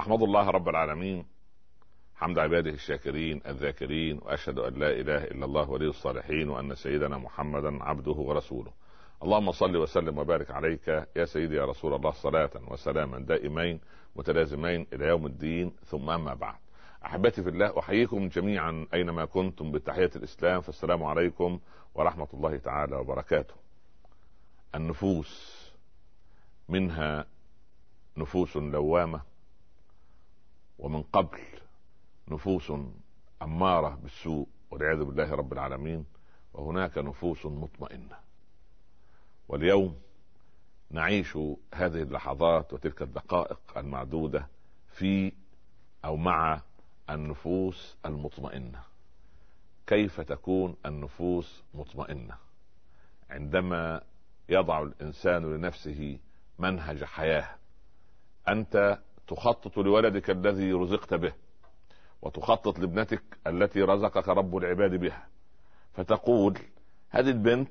أحمد الله رب العالمين. حمد عباده الشاكرين الذاكرين وأشهد أن لا إله إلا الله ولي الصالحين وأن سيدنا محمدا عبده ورسوله. اللهم صل وسلم وبارك عليك يا سيدي يا رسول الله صلاة وسلاما دائمين متلازمين إلى يوم الدين ثم أما بعد. أحبتي في الله أحييكم جميعا أينما كنتم بتحية الإسلام فالسلام عليكم ورحمة الله تعالى وبركاته. النفوس منها نفوس لوامة ومن قبل نفوس أمارة بالسوء والعياذ بالله رب العالمين وهناك نفوس مطمئنة. واليوم نعيش هذه اللحظات وتلك الدقائق المعدودة في أو مع النفوس المطمئنة. كيف تكون النفوس مطمئنة؟ عندما يضع الإنسان لنفسه منهج حياة أنت تخطط لولدك الذي رزقت به وتخطط لابنتك التي رزقك رب العباد بها. فتقول هذه البنت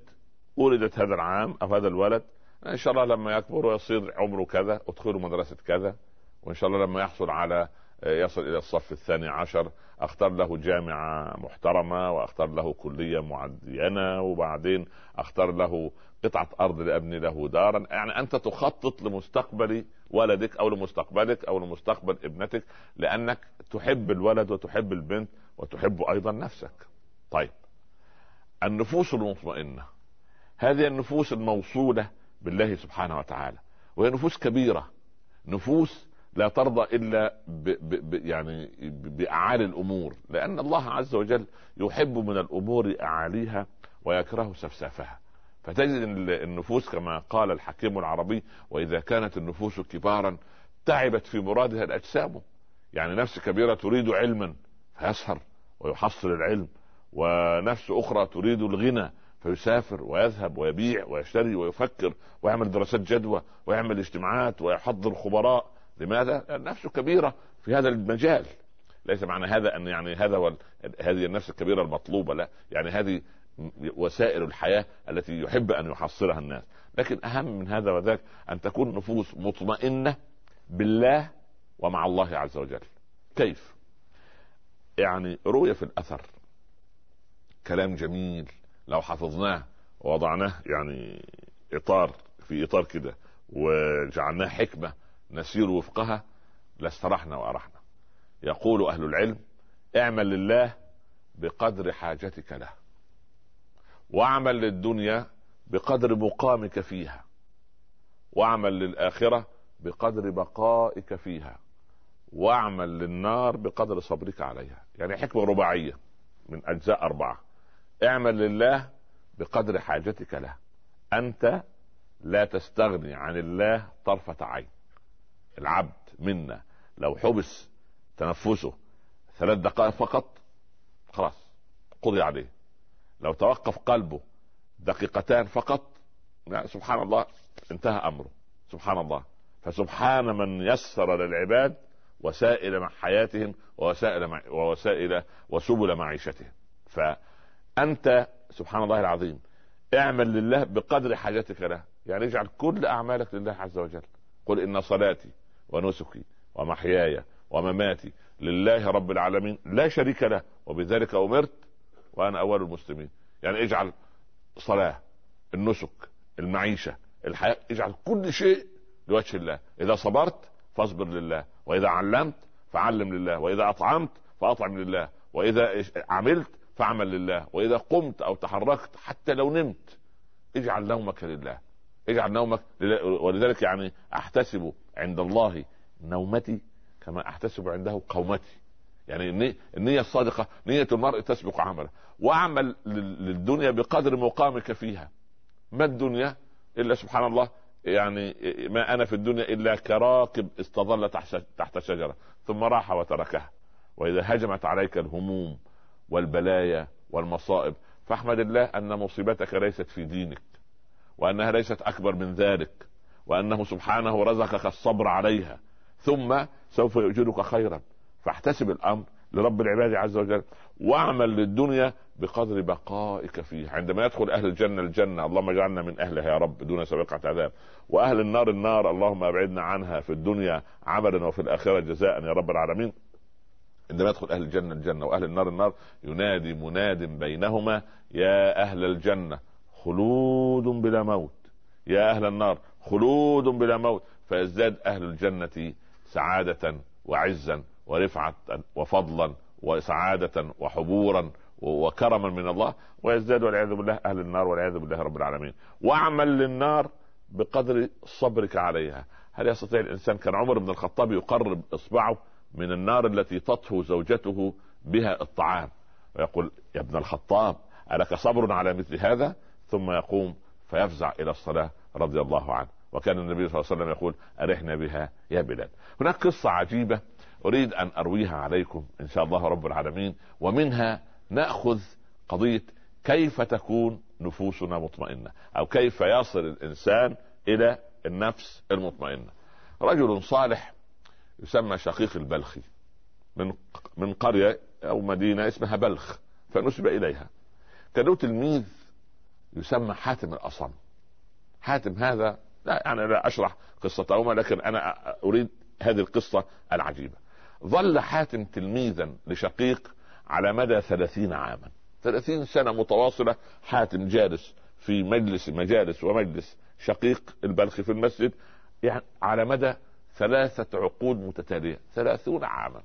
ولدت هذا العام أو هذا الولد إن شاء الله لما يكبر ويصير عمره كذا ادخله مدرسة كذا وإن شاء الله لما يحصل على يصل إلى الصف الثاني عشر أختار له جامعة محترمة وأختار له كلية معينة وبعدين أختار له قطعة أرض لأبني له دارا. يعني أنت تخطط لمستقبل ولدك أو لمستقبلك أو لمستقبل ابنتك لأنك تحب الولد وتحب البنت وتحب أيضا نفسك. طيب النفوس المطمئنة هذه النفوس الموصولة بالله سبحانه وتعالى وهي نفوس كبيرة. نفوس لا ترضى إلا ب ب ب يعني بأعالي الأمور لأن الله عز وجل يحب من الأمور أعاليها ويكره سفسافها. فتجد النفوس كما قال الحكيم العربي وإذا كانت النفوس كبارا تعبت في مرادها الأجسام. يعني نفس كبيرة تريد علما فيسهر ويحصل العلم ونفس أخرى تريد الغنى فيسافر ويذهب ويبيع ويشتري ويفكر ويعمل دراسات جدوى ويعمل اجتماعات ويحضر خبراء. لماذا؟ نفسه كبيرة في هذا المجال. ليس معنى هذا أن يعني هذا هو هذه النفس الكبيرة المطلوبة لا. يعني هذه وسائل الحياة التي يحب أن يحصلها الناس. لكن أهم من هذا وذاك أن تكون نفوس مطمئنة بالله ومع الله عز وجل. كيف؟ يعني روي في الأثر كلام جميل لو حفظناه ووضعناه يعني إطار في إطار كده وجعلناه حكمة نسير وفقها لاسترحنا وأرحنا. يقول أهل العلم اعمل لله بقدر حاجتك له واعمل للدنيا بقدر مقامك فيها واعمل للآخرة بقدر بقائك فيها واعمل للنار بقدر صبرك عليها. يعني حكمة رباعية من أجزاء أربعة. اعمل لله بقدر حاجتك له. أنت لا تستغني عن الله طرفة عين. العبد منا لو حبس تنفسه ثلاث دقائق فقط خلاص قضي عليه. لو توقف قلبه دقيقتان فقط سبحان الله انتهى أمره سبحان الله. فسبحان من يسر للعباد وسائل حياتهم ووسائل ووسائل وسبل معيشتهم. فأنت سبحان الله العظيم اعمل لله بقدر حاجتك له. يعني اجعل كل أعمالك لله عز وجل. قل إن صلاتي ونسكي ومحياي ومماتي لله رب العالمين. لا شريك له وبذلك أمرت وأنا أول المسلمين. يعني اجعل صلاه النسك المعيشة الحياة اجعل كل شيء لوجه الله. إذا صبرت فاصبر لله وإذا علمت فعلم لله وإذا أطعمت فأطعم لله وإذا عملت فاعمل لله وإذا قمت أو تحركت حتى لو نمت اجعل نومك لله. اجعل نومك لله. ولذلك يعني أحتسب عند الله نومتي كما أحتسب عنده قومتي. يعني النية الصادقة نية المرء تسبق عمله. وأعمل للدنيا بقدر مقامك فيها. ما الدنيا إلا سبحان الله يعني ما أنا في الدنيا إلا كراكب استظل تحت شجرة. ثم راح وتركها. وإذا هجمت عليك الهموم والبلايا والمصائب فاحمد الله أن مصيبتك ليست في دينك وأنها ليست أكبر من ذلك. وأنه سبحانه رزقك الصبر عليها. ثم سوف يؤجرك خيرا. فاحتسب الأمر لرب العباد عز وجل واعمل للدنيا بقدر بقائك فيه عندما يدخل أهل الجنة الجنة اللهم اجعلنا من أهلها يا رب دون سابقة عذاب. وأهل النار النار اللهم أبعدنا عنها في الدنيا عملا وفي الآخرة جزاء يا رب العالمين. عندما يدخل أهل الجنة الجنة وأهل النار النار ينادي مناد بينهما يا أهل الجنة خلود بلا موت. يا أهل النار خلود بلا موت فيزداد أهل الجنة سعادة وعزا ورفعة وفضلا وسعادة وحبورا وكرما من الله ويزداد والعياذ بالله أهل النار والعياذ بالله رب العالمين. وأعمل للنار بقدر صبرك عليها. هل يستطيع الإنسان كان عمر بن الخطاب يقرب إصبعه من النار التي تطهو زوجته بها الطعام؟ ويقول يا ابن الخطاب ألك صبر على مثل هذا؟ ثم يقوم فيفزع إلى الصلاة رضي الله عنه. وكان النبي صلى الله عليه وسلم يقول أرحنا بها يا بلال. هناك قصة عجيبة أريد أن أرويها عليكم إن شاء الله رب العالمين ومنها نأخذ قضية كيف تكون نفوسنا مطمئنة أو كيف يصل الإنسان إلى النفس المطمئنة. رجل صالح يسمى شقيق البلخي من من قرية أو مدينة اسمها بلخ فنسب إليها. كان له تلميذ يسمى حاتم الأصم. حاتم هذا لا يعني لا أشرح قصتهما لكن أنا أريد هذه القصة العجيبة. ظل حاتم تلميذا لشقيق على مدى ثلاثين عاما. ثلاثين سنة متواصلة حاتم جالس في مجلس مجالس ومجلس شقيق البلخي في المسجد يعني على مدى ثلاثة عقود متتالية ثلاثون عاما.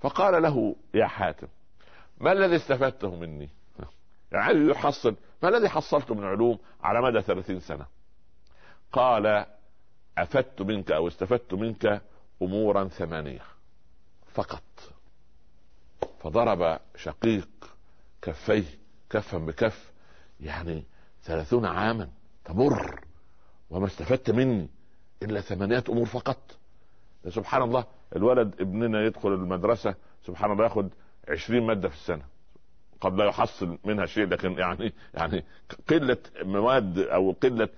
فقال له يا حاتم ما الذي استفدته مني؟ يعني يحصل ما الذي حصلته من علوم على مدى ثلاثين سنة؟ قال أفدت منك أو استفدت منك أمورا ثمانية فقط. فضرب شقيق كفيه كفا بكف يعني ثلاثون عاما تمر وما استفدت مني إلا ثمانية أمور فقط. سبحان الله الولد ابننا يدخل المدرسة سبحان الله ياخد عشرين مادة في السنة. قد لا يحصل منها شيء لكن يعني يعني قلة مواد أو قلة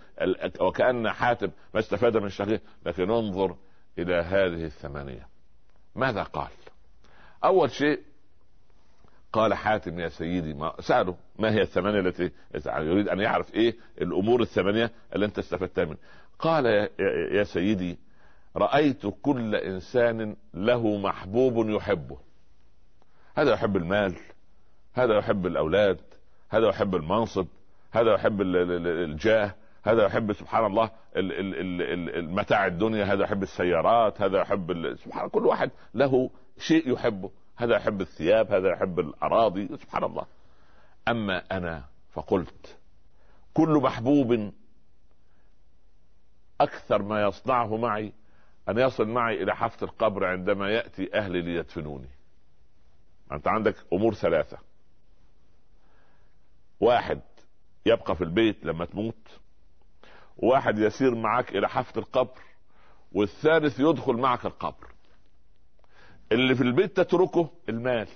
وكأن حاتم ما استفاد من الشقيق. لكن انظر إلى هذه الثمانية. ماذا قال؟ أول شيء قال حاتم يا سيدي ما سأله ما هي الثمانية التي يريد أن يعرف إيه الأمور الثمانية اللي أنت استفدتها منها. قال يا سيدي رأيت كل إنسان له محبوب يحبه. هذا يحب المال هذا يحب الأولاد هذا يحب المنصب هذا يحب الجاه هذا يحب سبحان الله المتاع الدنيا هذا يحب السيارات هذا يحب سبحان كل واحد له شيء يحبه هذا يحب الثياب هذا يحب الأراضي سبحان الله. أما أنا فقلت كل محبوب أكثر ما يصنعه معي أن يصل معي إلى حافه القبر عندما يأتي أهلي ليدفنوني. أنت عندك أمور ثلاثة. واحد يبقى في البيت لما تموت واحد يسير معك إلى حافه القبر والثالث يدخل معك القبر. اللي في البيت تتركه المال.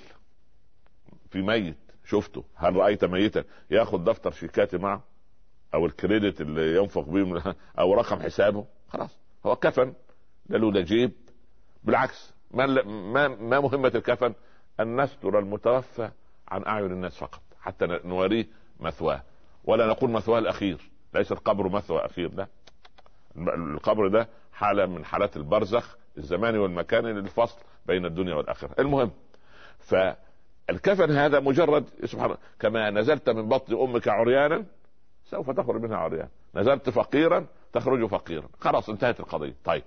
في ميت شفته. هل رأيت ميتا؟ ياخذ دفتر شيكاتي معه أو الكريدت اللي ينفق به أو رقم حسابه. خلاص هو كفن. لا له جيب. بالعكس ما ما ما مهمة الكفن؟ ان نستر المتوفى عن أعين الناس فقط. حتى نوريه مثواه. ولا نقول مثواه الأخير. ليس القبر مثوى أخير لا. القبر ده حالة من حالات البرزخ الزماني والمكاني للفصل بين الدنيا والآخرة. المهم فالكفن هذا مجرد سبحان كما نزلت من بطن أمك عريانا سوف تخرج منها عريان. نزلت فقيرا تخرج فقيرا. خلاص انتهت القضية. طيب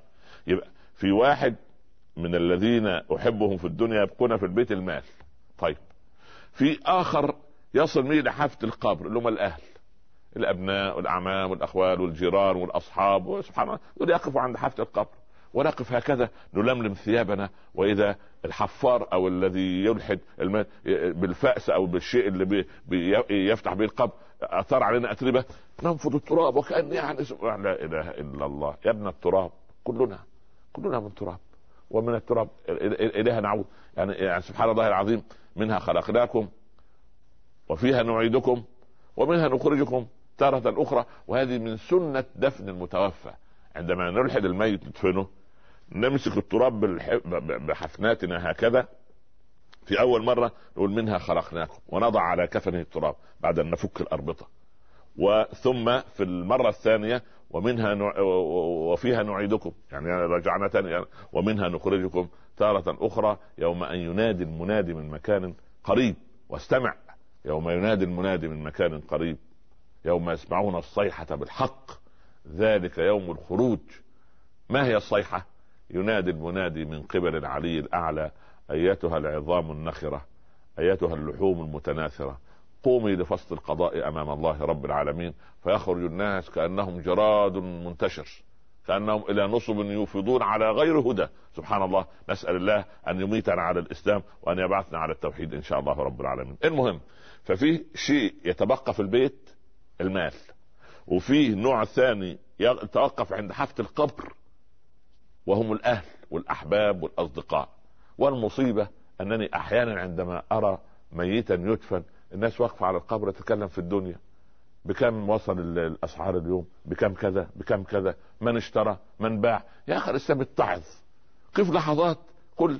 يبقى في واحد من الذين أحبهم في الدنيا يبقون في البيت المال. طيب في آخر يصل به لحافه القبر اللي هم الأهل. الأبناء والأعمام والأخوال والجيران والأصحاب وسبحان الله دول يقفوا عند حافة القبر. ونقف هكذا نلملم ثيابنا وإذا الحفار أو الذي يلحد بالفأس أو بالشيء اللي بي بي يفتح به القبر أثار علينا أتربة ننفض التراب وكأن يعني لا إله إلا الله. يا ابن التراب كلنا كلنا من تراب ومن التراب اليها نعود يعني, يعني سبحان الله العظيم منها خلقناكم وفيها نعيدكم ومنها نخرجكم تارة أخرى وهذه من سنة دفن المتوفى. عندما نلحد الميت ندفنه نمسك التراب بحفناتنا هكذا في أول مرة نقول منها خلقناكم ونضع على كفنه التراب بعد أن نفك الأربطة. وثم في المرة الثانية ومنها نع... وفيها نعيدكم يعني رجعنا يعني ومنها نخرجكم تارة أخرى يوم أن ينادي المنادي من مكان قريب. واستمع. يوم ينادي المنادي من مكان قريب يوم يسمعون الصيحة بالحق ذلك يوم الخروج. ما هي الصيحة؟ ينادي المنادي من قبل العلي الأعلى أيتها العظام النخرة أيتها اللحوم المتناثرة. قومي لفصل القضاء أمام الله رب العالمين فيخرج الناس كأنهم جراد منتشر كأنهم إلى نصب يوفضون على غير هدى. سبحان الله نسأل الله أن يميتنا على الإسلام وأن يبعثنا على التوحيد إن شاء الله رب العالمين. المهم ففي شيء يتبقى في البيت المال. وفي نوع ثاني يتوقف عند حافة القبر وهم الأهل والأحباب والأصدقاء. والمصيبة أنني أحيانا عندما أرى ميتا يدفن الناس واقفة على القبر تتكلم في الدنيا. بكم وصل الأسعار اليوم؟ بكم كذا؟ بكم كذا؟ من اشترى؟ من باع؟ يا أخي الاسلام اتعظ قف لحظات قل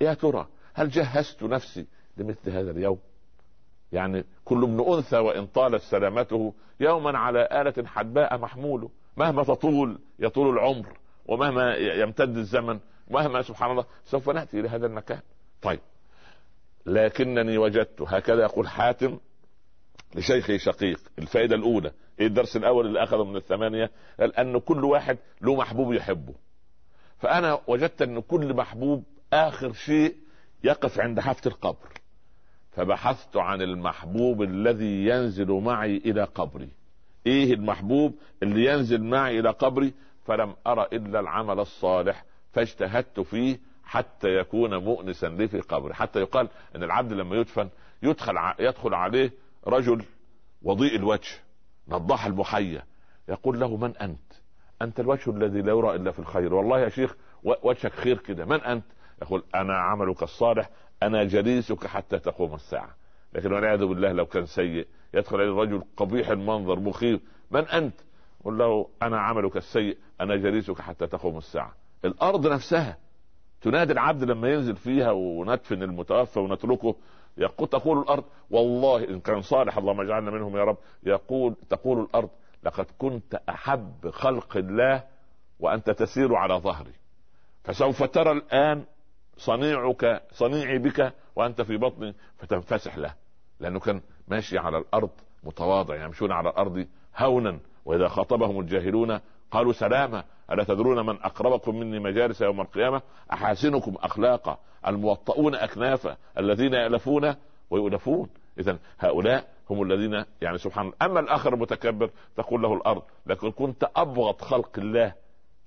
يا ترى هل جهزت نفسي لمثل هذا اليوم؟ يعني كل ابن أنثى وإن طالت سلامته يوما على آلة حدباء محموله مهما تطول يطول العمر ومهما يمتد الزمن مهما سبحان الله سوف نأتي إلى هذا المكان. طيب لكنني وجدت هكذا يقول حاتم لشيخي شقيق الفائدة الأولى إيه الدرس الأول اللي أخذه من الثمانية؟ قال أن كل واحد له محبوب يحبه. فأنا وجدت أن كل محبوب آخر شيء يقف عند حافة القبر. فبحثت عن المحبوب الذي ينزل معي إلى قبري. إيه المحبوب اللي ينزل معي إلى قبري؟ فلم ارى إلا العمل الصالح فاجتهدت فيه حتى يكون مؤنسا لي في قبره حتى يقال إن العبد لما يدفن يدخل يدخل عليه رجل وضيء الوجه نضاح المحيا يقول له من أنت؟ أنت الوجه الذي لا يرى إلا في الخير. والله يا شيخ وجهك خير كده من أنت؟ يقول أنا عملك الصالح أنا جليسك حتى تقوم الساعة. لكن والعياذ بالله لو كان سيء يدخل عليه رجل قبيح المنظر مخيف. من أنت؟ قل له أنا عملك السيء أنا جليسك حتى تقوم الساعة. الأرض نفسها. تنادي العبد لما ينزل فيها وندفن المتوفى ونتركه. يقول تقول الأرض والله إن كان صالح اللهم اجعلنا منهم يا رب. يقول تقول الأرض لقد كنت أحب خلق الله وأنت تسير على ظهري. فسوف ترى الآن صنيعك صنيعي بك وأنت في بطني فتنفسح له. لأنه كان ماشي على الأرض متواضع يمشون على الأرض هونا. وإذا خاطبهم الجاهلون قالوا سلاما ألا تدرون من أقربكم مني مجالس يوم القيامة؟ أحاسنكم أخلاقا. الموطؤون أكنافا الذين يألفون ويؤلفون. اذا هؤلاء هم الذين يعني سبحان الله أما الآخر المتكبر تقول له الأرض لكن كنت أبغض خلق الله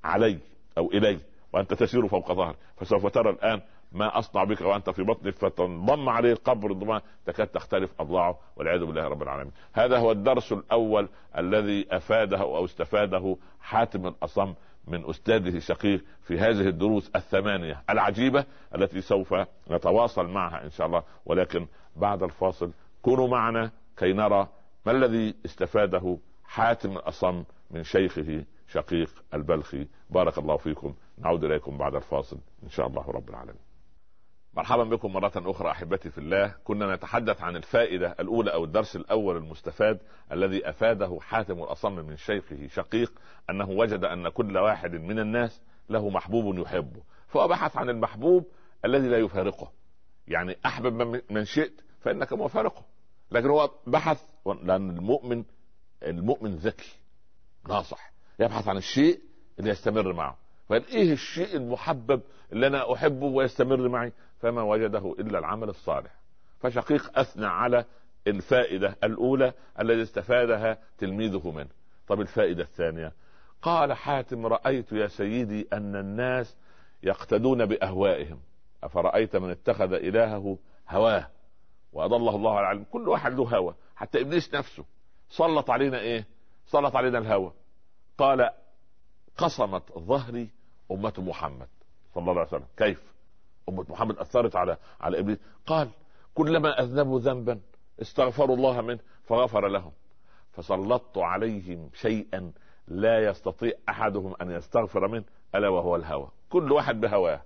علي أو إلي. وأنت تسير فوق ظهري فسوف ترى الآن ما أصنع بك وأنت في بطني فتنضم عليه القبر انضمام تكاد تختلف أضلاعه والعياذ بالله رب العالمين. هذا هو الدرس الأول الذي أفاده أو استفاده حاتم الأصم من أستاذه شقيق في هذه الدروس الثمانية العجيبة التي سوف نتواصل معها إن شاء الله. ولكن بعد الفاصل كونوا معنا كي نرى ما الذي استفاده حاتم الأصم من شيخه شقيق البلخي. بارك الله فيكم. نعود إليكم بعد الفاصل إن شاء الله رب العالمين. مرحبا بكم مرة أخرى أحبتي في الله. كنا نتحدث عن الفائدة الأولى أو الدرس الأول المستفاد الذي أفاده حاتم الأصم من شيخه شقيق أنه وجد أن كل واحد من الناس له محبوب يحبه. فهو بحث عن المحبوب الذي لا يفارقه. يعني أحبب من شئت فإنك مفارقه لكن هو بحث لأن المؤمن المؤمن ذكي ناصح. يبحث عن الشيء اللي يستمر معه. فقال إيه الشيء المحبب اللي أنا أحبه ويستمر معي؟ فما وجده إلا العمل الصالح. فشقيق أثنى على الفائدة الأولى التي استفادها تلميذه منه. طب الفائدة الثانية؟ قال حاتم رأيت يا سيدي أن الناس يقتدون بأهوائهم. أفرأيت من اتخذ إلهه هواه؟ وأضله الله على العلم كل واحد له هوى. حتى إبليس نفسه سلط علينا إيه؟ سلط علينا الهوى. قال قصمت ظهري أمة محمد صلى الله عليه وسلم. كيف؟ أمة محمد أثرت على على إبليس. قال كلما أذنبوا ذنبا استغفروا الله منه فغفر لهم. فسلطت عليهم شيئا لا يستطيع أحدهم أن يستغفر منه ألا وهو الهوى. كل واحد بهواه.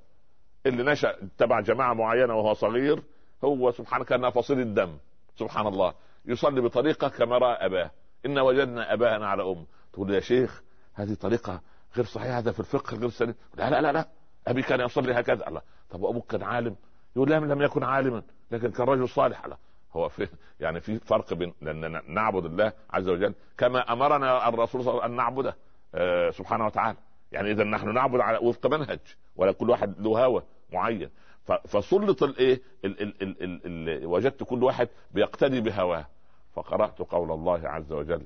اللي نشأ تبع جماعة معينة وهو صغير هو سبحانه كانها فصيل الدم سبحان الله. يصلي بطريقة كما رأى أباه. إن وجدنا أباءنا على ام تقول يا شيخ هذه طريقة غير صحيحه هذا في الفقه غير سليم لا لا لا لا. أبي كان يصلي هكذا. الله. طب أبوك كان عالم. يقول لا لم يكن عالما لكن كان رجل صالح. لا هو في يعني في فرق بين لأن نعبد الله عز وجل كما أمرنا الرسول صلى الله عليه وسلم أن نعبده. آه سبحانه وتعالى. يعني إذا نحن نعبد على وفق منهج ولا كل واحد له هوى معين. فسلط الايه وجدت كل واحد بيقتدي بهواه. فقرأت قول الله عز وجل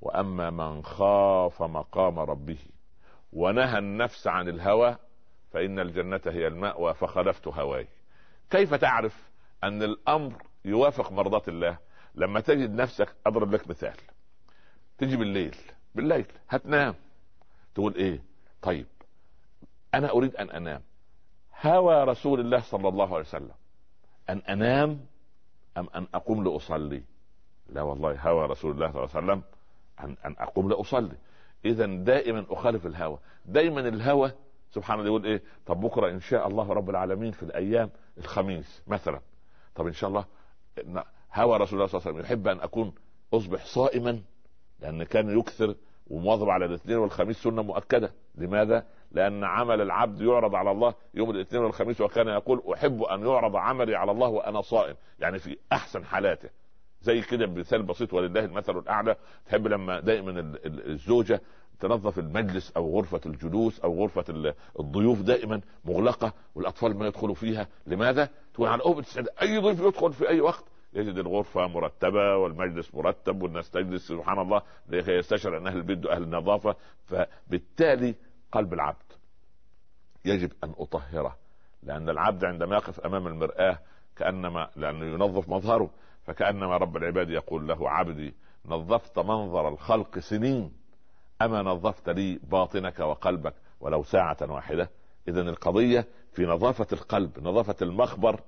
وأما من خاف مقام ربه ونهى النفس عن الهوى فإن الجنة هي المأوى فخلفت هواي. كيف تعرف أن الأمر يوافق مرضات الله؟ لما تجد نفسك أضرب لك مثال. تجي بالليل بالليل هتنام. تقول إيه؟ طيب أنا أريد أن أنام. هوى رسول الله صلى الله عليه وسلم. أن أنام أم أن أقوم لأصلي؟ لا والله هوى رسول الله صلى الله عليه وسلم أن أن أقوم لأصلي. اذا دائما أخالف الهوى. دائما الهوى سبحان الله يقول إيه؟ طب بكرة إن شاء الله رب العالمين في الأيام الخميس مثلا. طب إن شاء الله هوى رسول الله صلى الله عليه وسلم يحب أن أكون أصبح صائما لأن كان يكثر ومواظب على الاثنين والخميس سنة مؤكدة. لماذا؟ لأن عمل العبد يعرض على الله يوم الاثنين والخميس وكان يقول أحب أن يعرض عملي على الله وأنا صائم. يعني في أحسن حالاته. زي كده بمثال بسيط ولله المثل الأعلى. تحب لما دائما الزوجة تنظف المجلس أو غرفة الجلوس أو غرفة الضيوف دائما مغلقة والأطفال ما يدخلوا فيها. لماذا؟ تقول على أوبة أي ضيف يدخل في أي وقت يجد الغرفة مرتبة والمجلس مرتب والناس تجلس سبحان الله. يستشعر أن أهل البيت أهل النظافة. فبالتالي قلب العبد يجب أن أطهره لأن العبد عندما يقف أمام المرآة كأنما لأنه ينظف مظهره. فكأنما رب العباد يقول له عبدي نظفت منظر الخلق سنين. أما نظفت لي باطنك وقلبك ولو ساعة واحدة؟ إذا القضية في نظافة القلب نظافة المخبر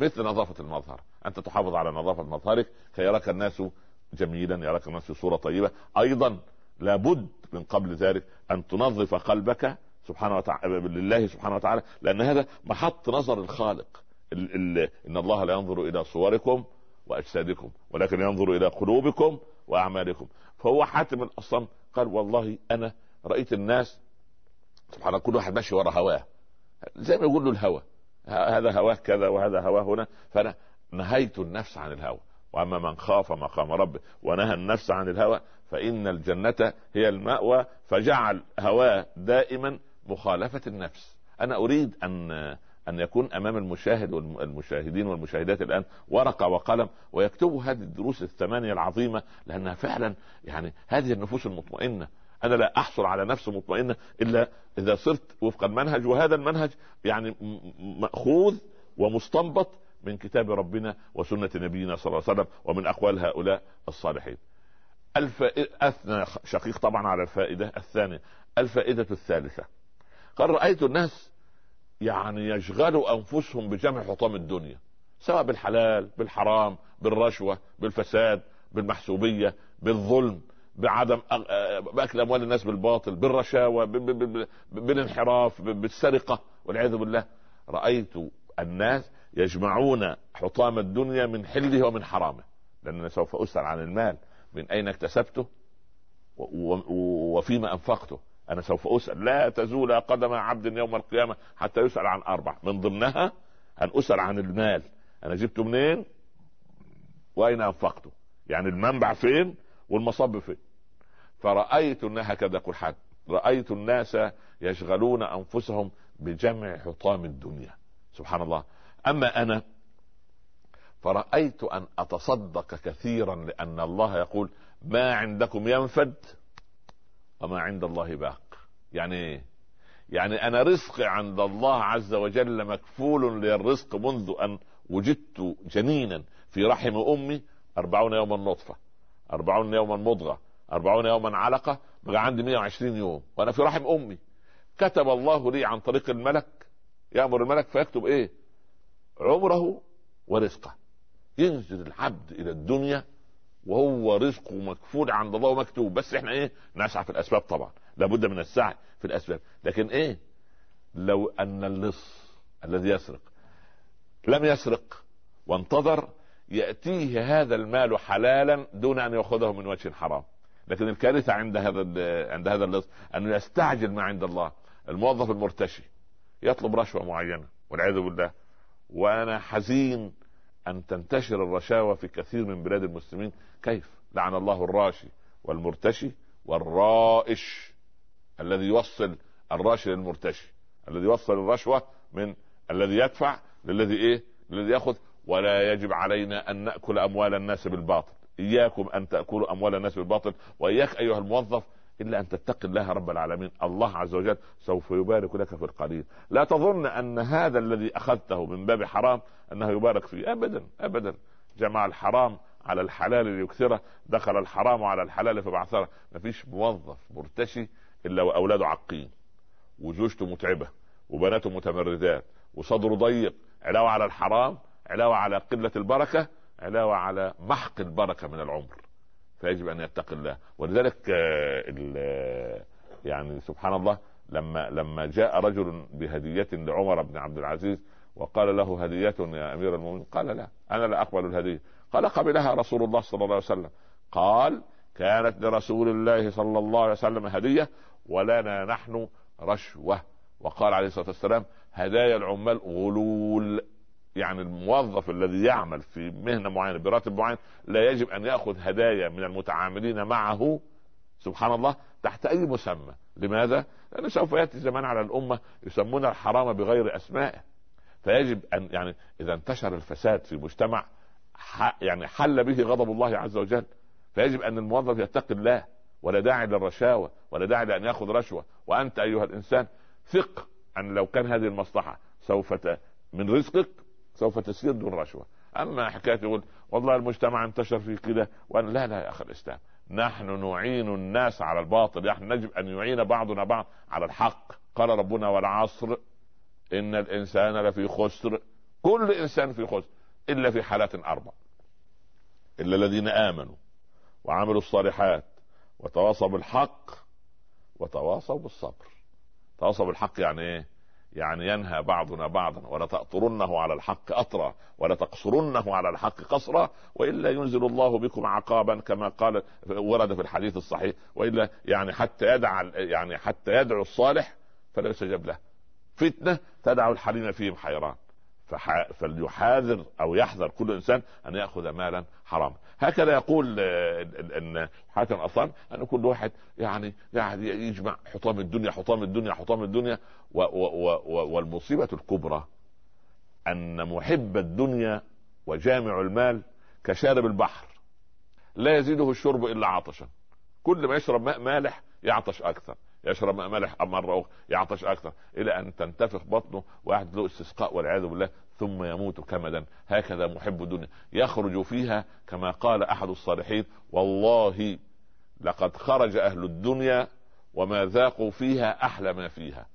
مثل نظافة المظهر. أنت تحافظ على نظافة مظهرك كي يراك الناس جميلا يراك الناس في صورة طيبة. أيضا لابد من قبل ذلك أن تنظف قلبك سبحانه وتعالى لله سبحانه وتعالى لأن هذا محط نظر الخالق. ال ال إن الله لا ينظر إلى صوركم وأجسادكم ولكن ينظر إلى قلوبكم وأعمالكم. فهو حاتم الأصم قال والله أنا رأيت الناس سبحان الله كل واحد ماشي ورا هواه. زي ما يقول له الهوى. هذا هواه كذا وهذا هواه هنا. فأنا نهيت النفس عن الهوى. وأما من خاف مقام ربه ونهى النفس عن الهوى فإن الجنة هي المأوى فجعل هواه دائما مخالفة النفس. أنا أريد أن أن يكون أمام المشاهد والمشاهدين والمشاهدات الآن ورقه وقلم ويكتبوا هذه الدروس الثمانية العظيمة لأنها فعلا يعني هذه النفوس المطمئنة. أنا لا أحصل على نفس مطمئنة إلا إذا صرت وفق المنهج وهذا المنهج يعني مأخوذ ومستنبط من كتاب ربنا وسنة نبينا صلى الله عليه وسلم ومن أقوال هؤلاء الصالحين. الف أثنى شقيق طبعا على الفائدة الثانية. الفائدة الثالثة. قال رأيت الناس يعني يشغلوا أنفسهم بجمع حطام الدنيا سواء بالحلال بالحرام بالرشوة بالفساد بالمحسوبية بالظلم بعدم بأكل أموال الناس بالباطل بالرشاوى بالانحراف بالسرقة والعياذ بالله. رأيت الناس يجمعون حطام الدنيا من حله ومن حرامه لانني سوف أسأل عن المال. من أين اكتسبته؟ وفيما أنفقته؟ أنا سوف أسأل. لا تزول قدم عبد يوم القيامة حتى يسأل عن أربع من ضمنها أن أسأل عن المال. أنا جبته منين؟ وأين أنفقته؟ يعني المنبع فين والمصب فين؟ فرأيت هكذا يقول حد. رأيت الناس يشغلون أنفسهم بجمع حطام الدنيا. سبحان الله. أما أنا فرأيت أن أتصدق كثيرا لأن الله يقول ما عندكم ينفد؟ وما عند الله باق. يعني إيه يعني أنا رزقي عند الله عز وجل مكفول للرزق منذ أن وجدت جنينا في رحم أمي أربعون يوما نطفة أربعون يوما مضغة أربعون يوما علقة بقى عندي 120 يوم وأنا في رحم أمي. كتب الله لي عن طريق الملك يأمر الملك فيكتب إيه؟ عمره ورزقه. ينزل العبد إلى الدنيا وهو رزقه مكفول عند الله ومكتوب. بس إحنا إيه؟ نسعى في الأسباب طبعا. لابد من السعي في الأسباب. لكن إيه؟ لو أن اللص الذي يسرق لم يسرق وانتظر يأتيه هذا المال حلالا دون أن يأخذه من وجه حرام. لكن الكارثة عند هذا عند هذا اللص أنه يستعجل ما عند الله. الموظف المرتشي يطلب رشوة معينة والعياذ بالله. وأنا حزين أن تنتشر الرشاوى في كثير من بلاد المسلمين. كيف؟ لعن الله الراشي والمرتشي والرائش الذي يوصل الراشي للمرتشي الذي يوصل الرشوة من الذي يدفع للذي إيه؟ للذي يأخذ. ولا يجب علينا أن نأكل أموال الناس بالباطل. إياكم أن تأكلوا أموال الناس بالباطل. وإياك أيها الموظف إلا أن تتقي الله رب العالمين. الله عز وجل سوف يبارك لك في القليل لا تظن أن هذا الذي أخذته من باب حرام أنه يبارك فيه. ابدا ابدا. جمع الحرام على الحلال ليكثره دخل الحرام على الحلال فبعثره. ما فيش موظف مرتشي إلا وأولاده عاقين وزوجته متعبة وبناته متمردات وصدره ضيق. علاوة على الحرام علاوة على قلة البركة علاوة على محق البركة من العمر. فيجب أن يتقي الله ولذلك آه، يعني سبحان الله لما لما جاء رجل بهدية لعمر بن عبد العزيز وقال له هدية يا أمير المؤمنين قال لا أنا لا أقبل الهدية. قال قبلها رسول الله صلى الله عليه وسلم. قال كانت لرسول الله صلى الله عليه وسلم هدية ولنا نحن رشوة. وقال عليه الصلاة والسلام هدايا العمال غلول. يعني الموظف الذي يعمل في مهنة معينة براتب معين لا يجب أن يأخذ هدايا من المتعاملين معه سبحان الله تحت أي مسمى. لماذا؟ لأنه سوف يأتي زمان على الأمة يسمون الحرام بغير أسمائه. فيجب أن يعني إذا انتشر الفساد في مجتمع يعني حل به غضب الله عز وجل. فيجب أن الموظف يتقي الله ولا داعي للرشاوى ولا داعي لأن يأخذ رشوة. وأنت أيها الإنسان ثق أن لو كان هذه المصلحة سوف من رزقك سوف تسير دون رشوة. أما حكاية يقول والله المجتمع انتشر في كده وأنا لا لا يا أخي الإسلام. نحن نعين الناس على الباطل. نحن يجب أن يعين بعضنا بعض على الحق. قال ربنا والعصر إن الإنسان لفي خسر. كل إنسان في خسر إلا في حالات أربع. إلا الذين آمنوا وعملوا الصالحات وتواصوا بالحق وتواصوا بالصبر. تواصوا بالحق يعني إيه؟ يعني ينهى بعضنا بعضا ولا تأطرنه على الحق أطرا ولا تقصرنه على الحق قصرا وإلا ينزل الله بكم عقابا كما قال ورد في الحديث الصحيح وإلا يعني حتى يدع يعني حتى يدعو الصالح فلا يستجاب له. فتنة تدع الحليم فيهم حيران فليحاذر أو يحذر كل إنسان أن يأخذ مالا حراما. هكذا يقول آه، ان حاتم أصلا أن كل واحد يعني يعني يجمع حطام الدنيا حطام الدنيا حطام الدنيا و و و والمصيبة الكبرى أن محب الدنيا وجامع المال كشارب البحر لا يزيده الشرب إلا عطشا. كل ما يشرب ماء مالح يعطش أكثر يشرب ماء مالح مرة أخرى يعطش أكثر إلى أن تنتفخ بطنه واحد له استسقاء والعياذ بالله. ثم يموت كمدا. هكذا محب الدنيا. يخرج فيها كما قال أحد الصالحين والله لقد خرج أهل الدنيا وما ذاقوا فيها أحلى ما فيها.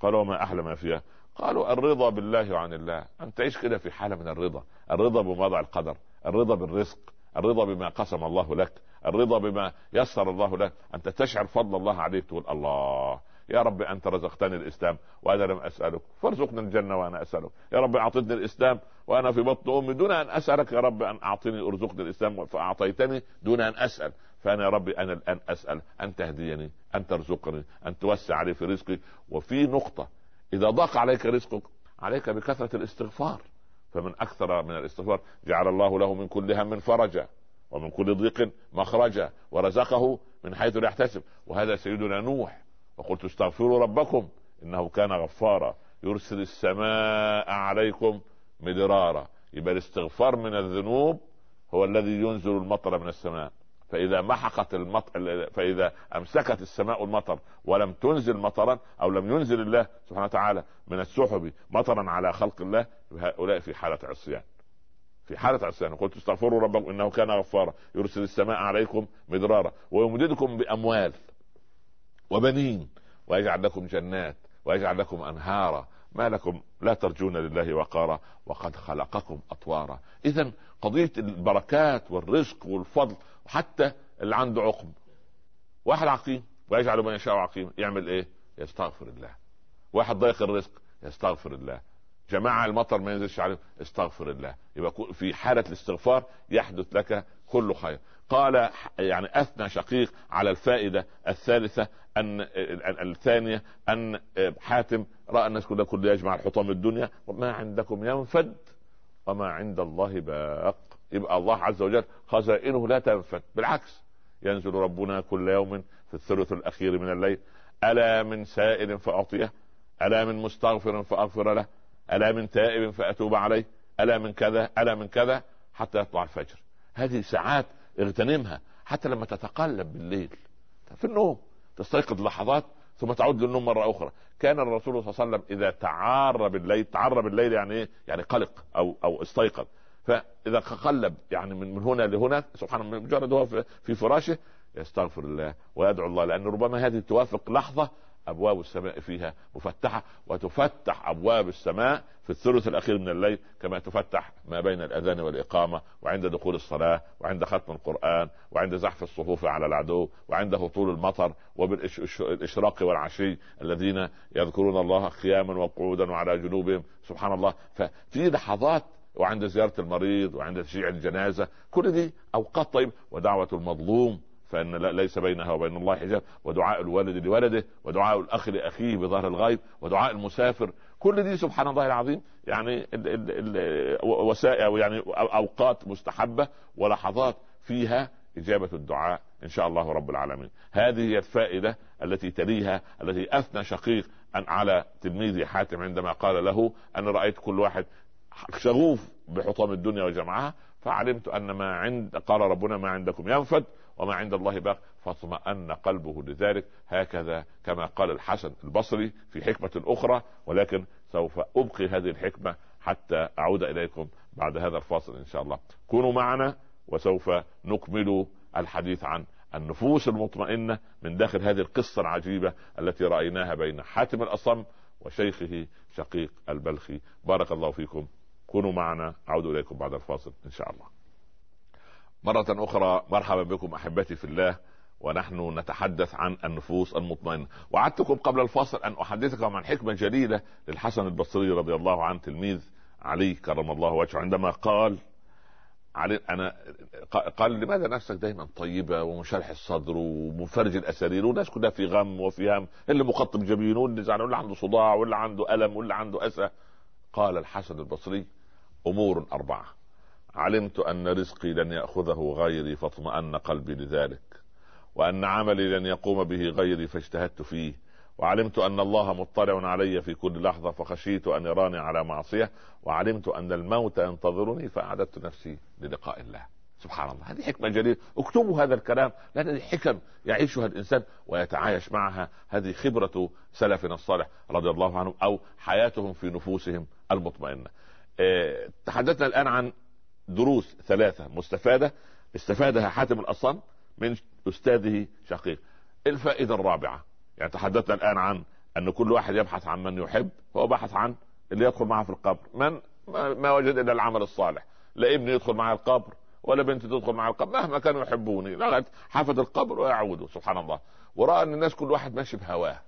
قالوا ما أحلى ما فيها؟ قالوا الرضا بالله عن الله. أن تعيش كده في حالة من الرضا. الرضا بوضع القدر. الرضا بالرزق. الرضا بما قسم الله لك. الرضا بما يسر الله لك. أنت تشعر فضل الله عليك تقول الله. يا رب أنت رزقتني الإسلام وأنا لم أسألك. فارزقني الجنة وأنا أسألك. يا رب أعطيتني الإسلام وأنا في بطن أمي دون أن أسألك يا رب أن أعطيني ارزقني الإسلام فأعطيتني دون أن أسأل. فأنا يا ربي أنا الآن أسأل أن تهديني أن ترزقني أن توسع علي في رزقي. وفي نقطة إذا ضاق عليك رزقك عليك بكثرة الاستغفار. فمن أكثر من الاستغفار جعل الله له من كل هم فرجا ومن كل ضيق مخرجا ورزقه من حيث لا يحتسب. وهذا سيدنا نوح وقلت استغفروا ربكم إنه كان غفارا. يرسل السماء عليكم مدرارا. يبقى الاستغفار من الذنوب هو الذي ينزل المطر من السماء. فإذا محقت المطر فإذا أمسكت السماء المطر ولم تنزل مطرا أو لم ينزل الله سبحانه وتعالى من السحب مطرا على خلق الله هؤلاء في حالة عصيان. في حالة عصيان. قلت استغفروا ربكم إنه كان غفارا. يرسل السماء عليكم مدرارا. ويمددكم بأموال. وبنين ويجعل لكم جنات ويجعل لكم أنهارا. ما لكم لا ترجون لله وقارا. وقد خلقكم أطوارا. إذا قضية البركات والرزق والفضل وحتى اللي عنده عقم. واحد عقيم ويجعل من يشاء عقيم يعمل إيه؟ يستغفر الله. واحد ضيق الرزق يستغفر الله. جماعة المطر ما ينزلش عليهم استغفر الله. يبقى في حالة الاستغفار يحدث لك كل خير. قال يعني أثنى شقيق على الفائدة الثالثة أن الثانية أن حاتم رأى الناس كلها كل يجمع الحطام الدنيا وما عندكم ينفد وما عند الله باق. يبقى الله عز وجل خزائنه لا تنفد بالعكس ينزل ربنا كل يوم في الثلث الأخير من الليل. ألا من سائل فأعطيه؟ ألا من مستغفر فأغفر له؟ ألا من تائب فأتوب عليه؟ ألا من كذا؟ ألا من كذا؟ حتى يطلع الفجر. هذه ساعات اغتنمها حتى لما تتقلب بالليل. في النوم تستيقظ لحظات ثم تعود للنوم مرة أخرى. كان الرسول صلى الله عليه وسلم إذا تعار بالليل تعار بالليل يعني إيه؟ يعني قلق أو أو استيقظ. فإذا قلب يعني من من هنا لهنا سبحان الله مجرد هو في فراشه يستغفر الله ويدعو الله لأن ربما هذه توافق لحظة أبواب السماء فيها مفتحة وتفتح أبواب السماء في الثلث الأخير من الليل كما تفتح ما بين الأذان والإقامة وعند دخول الصلاة وعند ختم القرآن وعند زحف الصفوف على العدو وعند هطول المطر وبالإشراق والعشي الذين يذكرون الله قياما وقعودا وعلى جنوبهم. سبحان الله. ففي لحظات وعند زيارة المريض وعند تشييع الجنازة كل دي أوقات طيب ودعوة المظلوم. فإن ليس بينها وبين الله حجاب. ودعاء الوالد لولده ودعاء الأخ لأخيه بظهر الغيب ودعاء المسافر. كل دي سبحان الله العظيم يعني وسائل يعني أوقات مستحبة ولحظات فيها إجابة الدعاء إن شاء الله رب العالمين. هذه هي الفائدة التي تليها التي أثنى شقيق أن على تلميذي حاتم عندما قال له أنا رأيت كل واحد شغوف بحطام الدنيا وجمعها فعلمت أن ما عند قال ربنا ما عندكم ينفد وما عند الله باق فاطمأن قلبه لذلك. هكذا كما قال الحسن البصري في حكمة أخرى ولكن سوف أبقي هذه الحكمة حتى أعود إليكم بعد هذا الفاصل إن شاء الله. كونوا معنا وسوف نكمل الحديث عن النفوس المطمئنة من داخل هذه القصة العجيبة التي رأيناها بين حاتم الأصم وشيخه شقيق البلخي. بارك الله فيكم. كونوا معنا أعود إليكم بعد الفاصل إن شاء الله. مرة أخرى مرحبا بكم أحبتي في الله ونحن نتحدث عن النفوس المطمئنة. وعدتكم قبل الفاصل أن أحدثكم عن حكمة جليلة للحسن البصري رضي الله عنه تلميذ علي كرم الله وجهه. عندما قال علي أنا قال لماذا نفسك دائما طيبة ومنشرح الصدر ومفرج الأسارير والناس كلها في غم وفي هم؟ اللي مقطب جبينه واللي زعلان واللي عنده صداع واللي عنده ألم واللي عنده أسى. قال الحسن البصري أمور أربعة. علمت أن رزقي لن يأخذه غيري فاطمأن قلبي لذلك. وأن عملي لن يقوم به غيري فاجتهدت فيه. وعلمت أن الله مطلع علي في كل لحظة فخشيت أن يراني على معصية. وعلمت أن الموت ينتظرني فأعددت نفسي للقاء الله. سبحان الله هذه حكمة جليلة. اكتبوا هذا الكلام لأن هذه حكم يعيشها الإنسان ويتعايش معها. هذه خبرة سلفنا الصالح رضي الله عنهم أو حياتهم في نفوسهم المطمئنة. آه تحدثنا الآن عن دروس ثلاثة مستفادة استفادها حاتم الأصم من أستاذه شقيق. الفائدة الرابعة يعني تحدثنا الآن عن أن كل واحد يبحث عن من يحب هو بحث عن اللي يدخل معه في القبر. من؟ ما وجد إلا العمل الصالح. لا ابني يدخل معي القبر ولا بنتي تدخل معي القبر مهما كانوا يحبوني. لغايه حفظ القبر ويعودوا سبحان الله. ورأى أن الناس كل واحد ماشي بهواه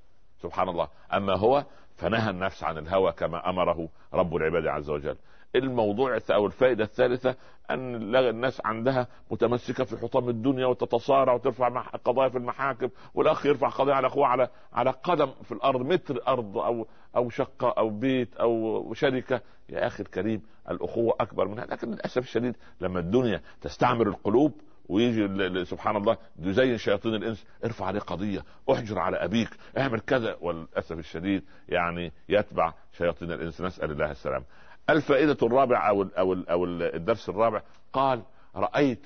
سبحان الله. أما هو فنهى النفس عن الهوى كما أمره رب العباد عز وجل. الموضوع أو الفائدة الثالثة أن الناس عندها متمسكة في حطام الدنيا وتتصارع وترفع قضايا في المحاكم والأخ يرفع قضايا على أخوه على على قدم في الأرض متر أرض أو أو شقة أو بيت أو شركة. يا أخي الكريم الأخوة أكبر منها. لكن للأسف الشديد لما الدنيا تستعمر القلوب ويجي سبحان الله يزين شياطين الإنس ارفع عليه قضية احجر على أبيك اعمل كذا. وللاسف الشديد يعني يتبع شياطين الإنس. نسأل الله السلام الفائدة الرابعة أو أو أو الدرس الرابع قال رأيت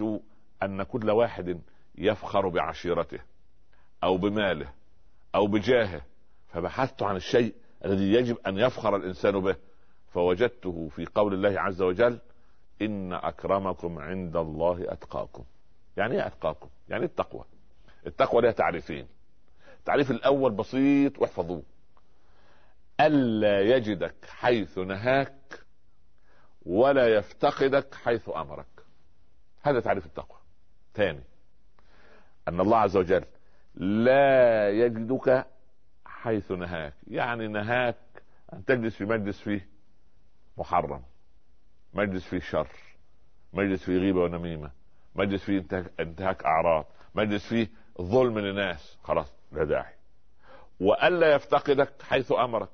أن كل واحد يفخر بعشيرته أو بماله أو بجاهه فبحثت عن الشيء الذي يجب أن يفخر الإنسان به فوجدته في قول الله عز وجل إن أكرمكم عند الله أتقاكم. يعني إيه أتقاكم؟ يعني التقوى. التقوى لها تعريفين. التعريف الأول بسيط واحفظوه. ألا يجدك حيث نهاك ولا يفتقدك حيث أمرك. هذا تعريف التقوى. ثاني أن الله عز وجل لا يجدك حيث نهاك. يعني نهاك أن تجلس في مجلس فيه محرم مجلس فيه شر مجلس فيه غيبة ونميمة مجلس فيه انتهاك أعراض مجلس فيه ظلم للناس. خلاص لا داعي. وألا يفتقدك حيث أمرك.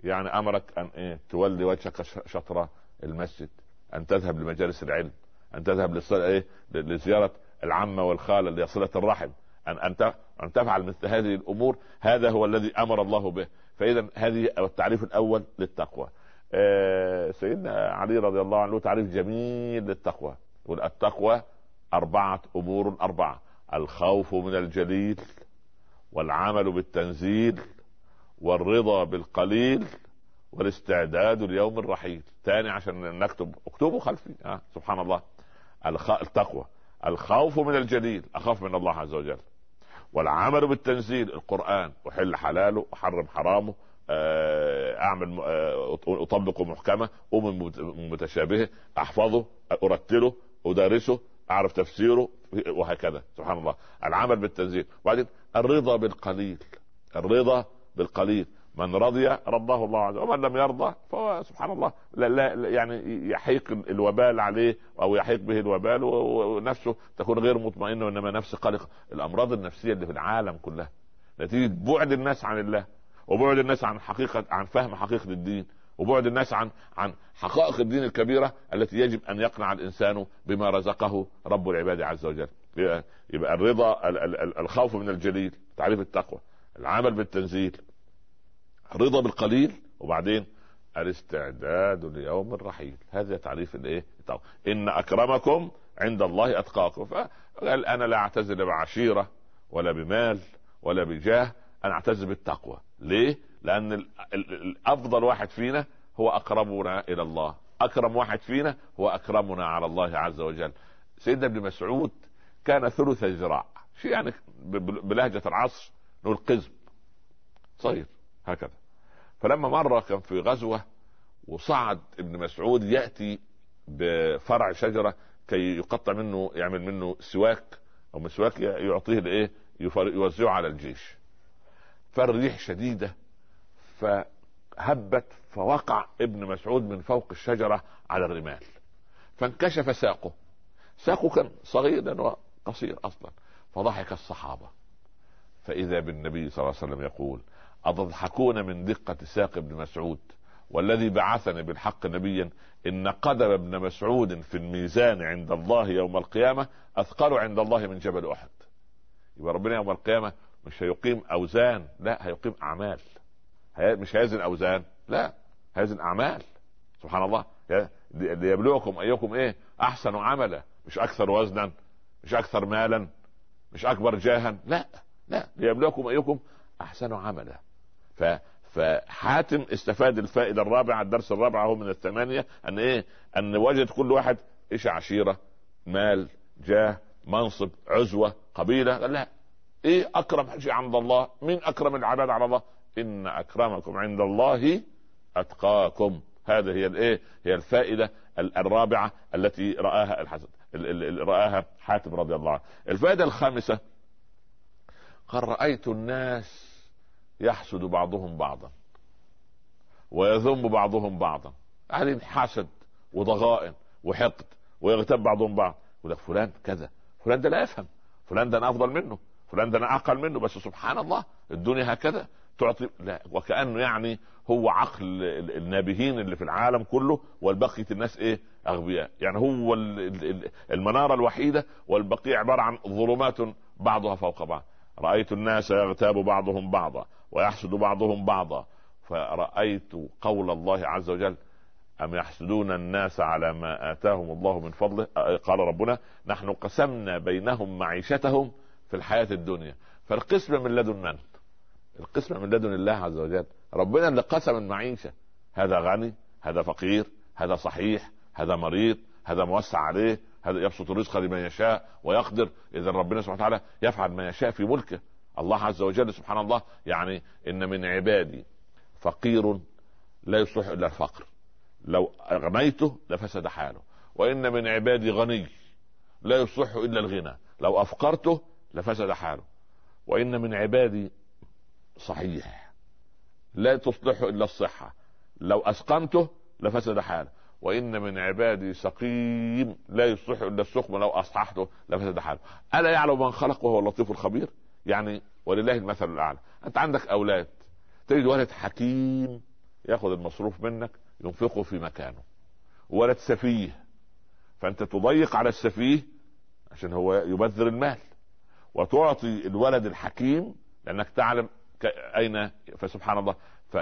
يعني أمرك أن إيه؟ تولي وجهك شطر المسجد أن تذهب لمجالس العلم أن تذهب إيه لزيارة العمة والخاله لصله الرحم. أن أن أن تفعل مثل هذه الأمور هذا هو الذي أمر الله به. فإذا هذه التعريف الأول للتقوى. آه سيدنا علي رضي الله عنه تعريف جميل للتقوى. يقول التقوى أربعة أمور أربعة. الخوف من الجليل والعمل بالتنزيل والرضا بالقليل والاستعداد ليوم الرحيل. ثاني عشان نكتب اكتبوا خلفي. آه سبحان الله. الخ... التقوى. الخوف من الجليل أخاف من الله عز وجل. والعمل بالتنزيل. القرآن. أحل حلاله أحرم حرامه. آه، أعمل آه، أطبق محكمة. اؤمن متشابهة. أحفظه أرتله ادارسه أعرف تفسيره وهكذا. سبحان الله. العمل بالتنزيل. وبعدين الرضا بالقليل. الرضا بالقليل. من رضي رضاه الله عز وجل ومن لم يرضى فهو سبحان الله لا, لا يعني يحيق الوبال عليه أو يحيق به الوبال ونفسه تكون غير مطمئنة وإنما نفسه قلقه الأمراض النفسية اللي في العالم كلها. نتيجه بعد الناس عن الله وبعد الناس عن حقيقة عن فهم حقيقة الدين وبعد الناس عن عن حقائق الدين الكبيرة التي يجب أن يقنع الإنسان بما رزقه رب العباد عز وجل. يبقى الرضا الخوف من الجليل تعريف التقوى العمل بالتنزيل. رضا بالقليل وبعدين الاستعداد ليوم الرحيل هذا تعريف الايه؟ إن أكرمكم عند الله أتقاكم. فقال أنا لا أعتز بعشيرة ولا بمال ولا بجاه أنا أعتز بالتقوى. ليه؟ لأن الافضل واحد فينا هو اقربنا إلى الله. أكرم واحد فينا هو أكرمنا على الله عز وجل. سيدنا ابن مسعود كان ثلث الذراع. شيء يعني بلهجة العصر نقول قزم. صغير. هكذا. فلما مره كان في غزوة وصعد ابن مسعود يأتي بفرع شجرة كي يقطع منه يعمل منه سواك أو مسواك يعطيه لايه يوزعه على الجيش. فالريح شديدة فهبت فوقع ابن مسعود من فوق الشجرة على الرمال. فانكشف ساقه. ساقه كان صغير وقصير أصلا فضحك الصحابة. فإذا بالنبي صلى الله عليه وسلم يقول أتضحكون من دقة ساق ابن مسعود والذي بعثني بالحق نبيا إن قدم ابن مسعود في الميزان عند الله يوم القيامة أثقل عند الله من جبل أحد. يبقى ربنا يوم القيامة مش هيقيم أوزان لا هيقيم أعمال. مش هيزن أوزان لا هيزن أعمال. سبحان الله. ليبلوكم أيكم إيه؟ أحسن عملا. مش أكثر وزنا مش أكثر مالا مش أكبر جاها لا لا ليبلوكم أيكم أحسن عملا. فحاتم استفاد الفائدة الرابعة الدرس الرابع هو من الثمانية أن إيه؟ أن وجد كل واحد إيش عشيرة؟ مال جاه منصب عزوة قبيلة. قال لا إيه أكرم؟ شيء عند الله؟ مين أكرم العباد على الله؟ إن أكرمكم عند الله أتقاكم. هذه هي الإيه؟ هي الفائدة الرابعة التي رآها الحسن رآها حاتم رضي الله عنه. الفائدة الخامسة قال رأيت الناس يحسد بعضهم بعضا ويذم بعضهم بعضا قاعدين حسد وضغائن وحقد ويغتاب بعضهم بعض يقول لك فلان كذا فلان ده لا يفهم فلان ده أنا أفضل منه فلان ده أنا أقل منه بس سبحان الله الدنيا هكذا تعطي لا وكأنه يعني هو عقل النابهين اللي في العالم كله والبقية الناس إيه؟ أغبياء يعني هو المنارة الوحيدة والبقيه عبارة عن ظلمات بعضها فوق بعض. رأيت الناس يغتاب بعضهم بعضا ويحسد بعضهم بعضا. فرأيت قول الله عز وجل أم يحسدون الناس على ما آتاهم الله من فضله؟ قال ربنا نحن قسمنا بينهم معيشتهم في الحياة الدنيا. فالقسم من لدن من؟ القسم من لدن الله عز وجل. ربنا اللي قسم المعيشة. هذا غني هذا فقير هذا صحيح هذا مريض هذا موسع عليه هذا يبسط الرزق لمن يشاء ويقدر اذا ربنا سبحانه وتعالى يفعل ما يشاء في ملكه. الله عز وجل سبحان الله يعني إن من عبادي فقير لا يصلح إلا الفقر. لو أغنيته لفسد حاله. وإن من عبادي غني لا يصلح إلا الغنى. لو أفقرته لفسد حاله. وإن من عبادي صحيح لا تصلح إلا الصحة. لو أسقمته لفسد حاله. وإن من عبادي سقيم لا يصلح إلا السقم. لو أصححته لفسد حاله. ألا يعلم من خلق وهو اللطيف الخبير؟ يعني ولله المثل الأعلى. أنت عندك أولاد تجد ولد حكيم ياخذ المصروف منك ينفقه في مكانه. ولد سفيه فأنت تضيق على السفيه عشان هو يبذر المال. وتعطي الولد الحكيم لأنك تعلم أين فسبحان الله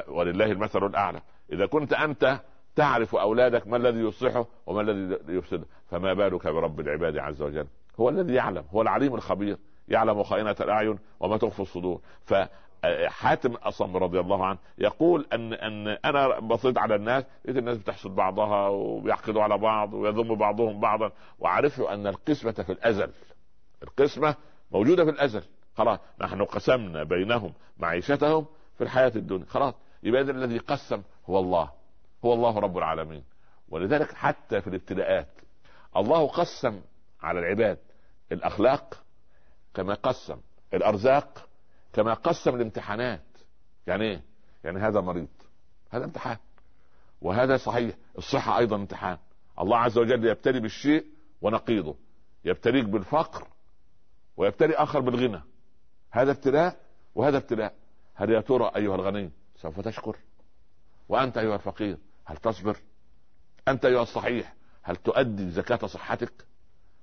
ولله المثل الأعلى. إذا كنت أنت تعرف أولادك ما الذي يصلحه وما الذي يفسده فما بالك برب العباد عز وجل؟ هو الذي يعلم هو العليم الخبير. يعلم خائنة الأعين وما تخفي الصدور. ف حاتم اصم رضي الله عنه يقول أن أن أنا بصيت على الناس لقيت الناس بتحسد بعضها وبيحقدوا على بعض ويذم بعضهم بعضا وعرفت أن القسمة في الأزل القسمة موجودة في الأزل. خلاص نحن قسمنا بينهم معيشتهم في الحياة الدنيا. خلاص يبقى الذي قسم هو الله هو الله رب العالمين. ولذلك حتى في الابتلاءات الله قسم على العباد الأخلاق كما قسم الأرزاق كما قسم الامتحانات. يعني إيه؟ يعني هذا مريض. هذا امتحان. وهذا صحيح. الصحة أيضا امتحان. الله عز وجل يبتلي بالشيء ونقيضه. يبتليك بالفقر ويبتلي آخر بالغنى. هذا ابتلاء وهذا ابتلاء. هل يا ترى أيها الغني سوف تشكر؟ وأنت أيها الفقير هل تصبر؟ أنت أيها الصحيح هل تؤدي زكاة صحتك؟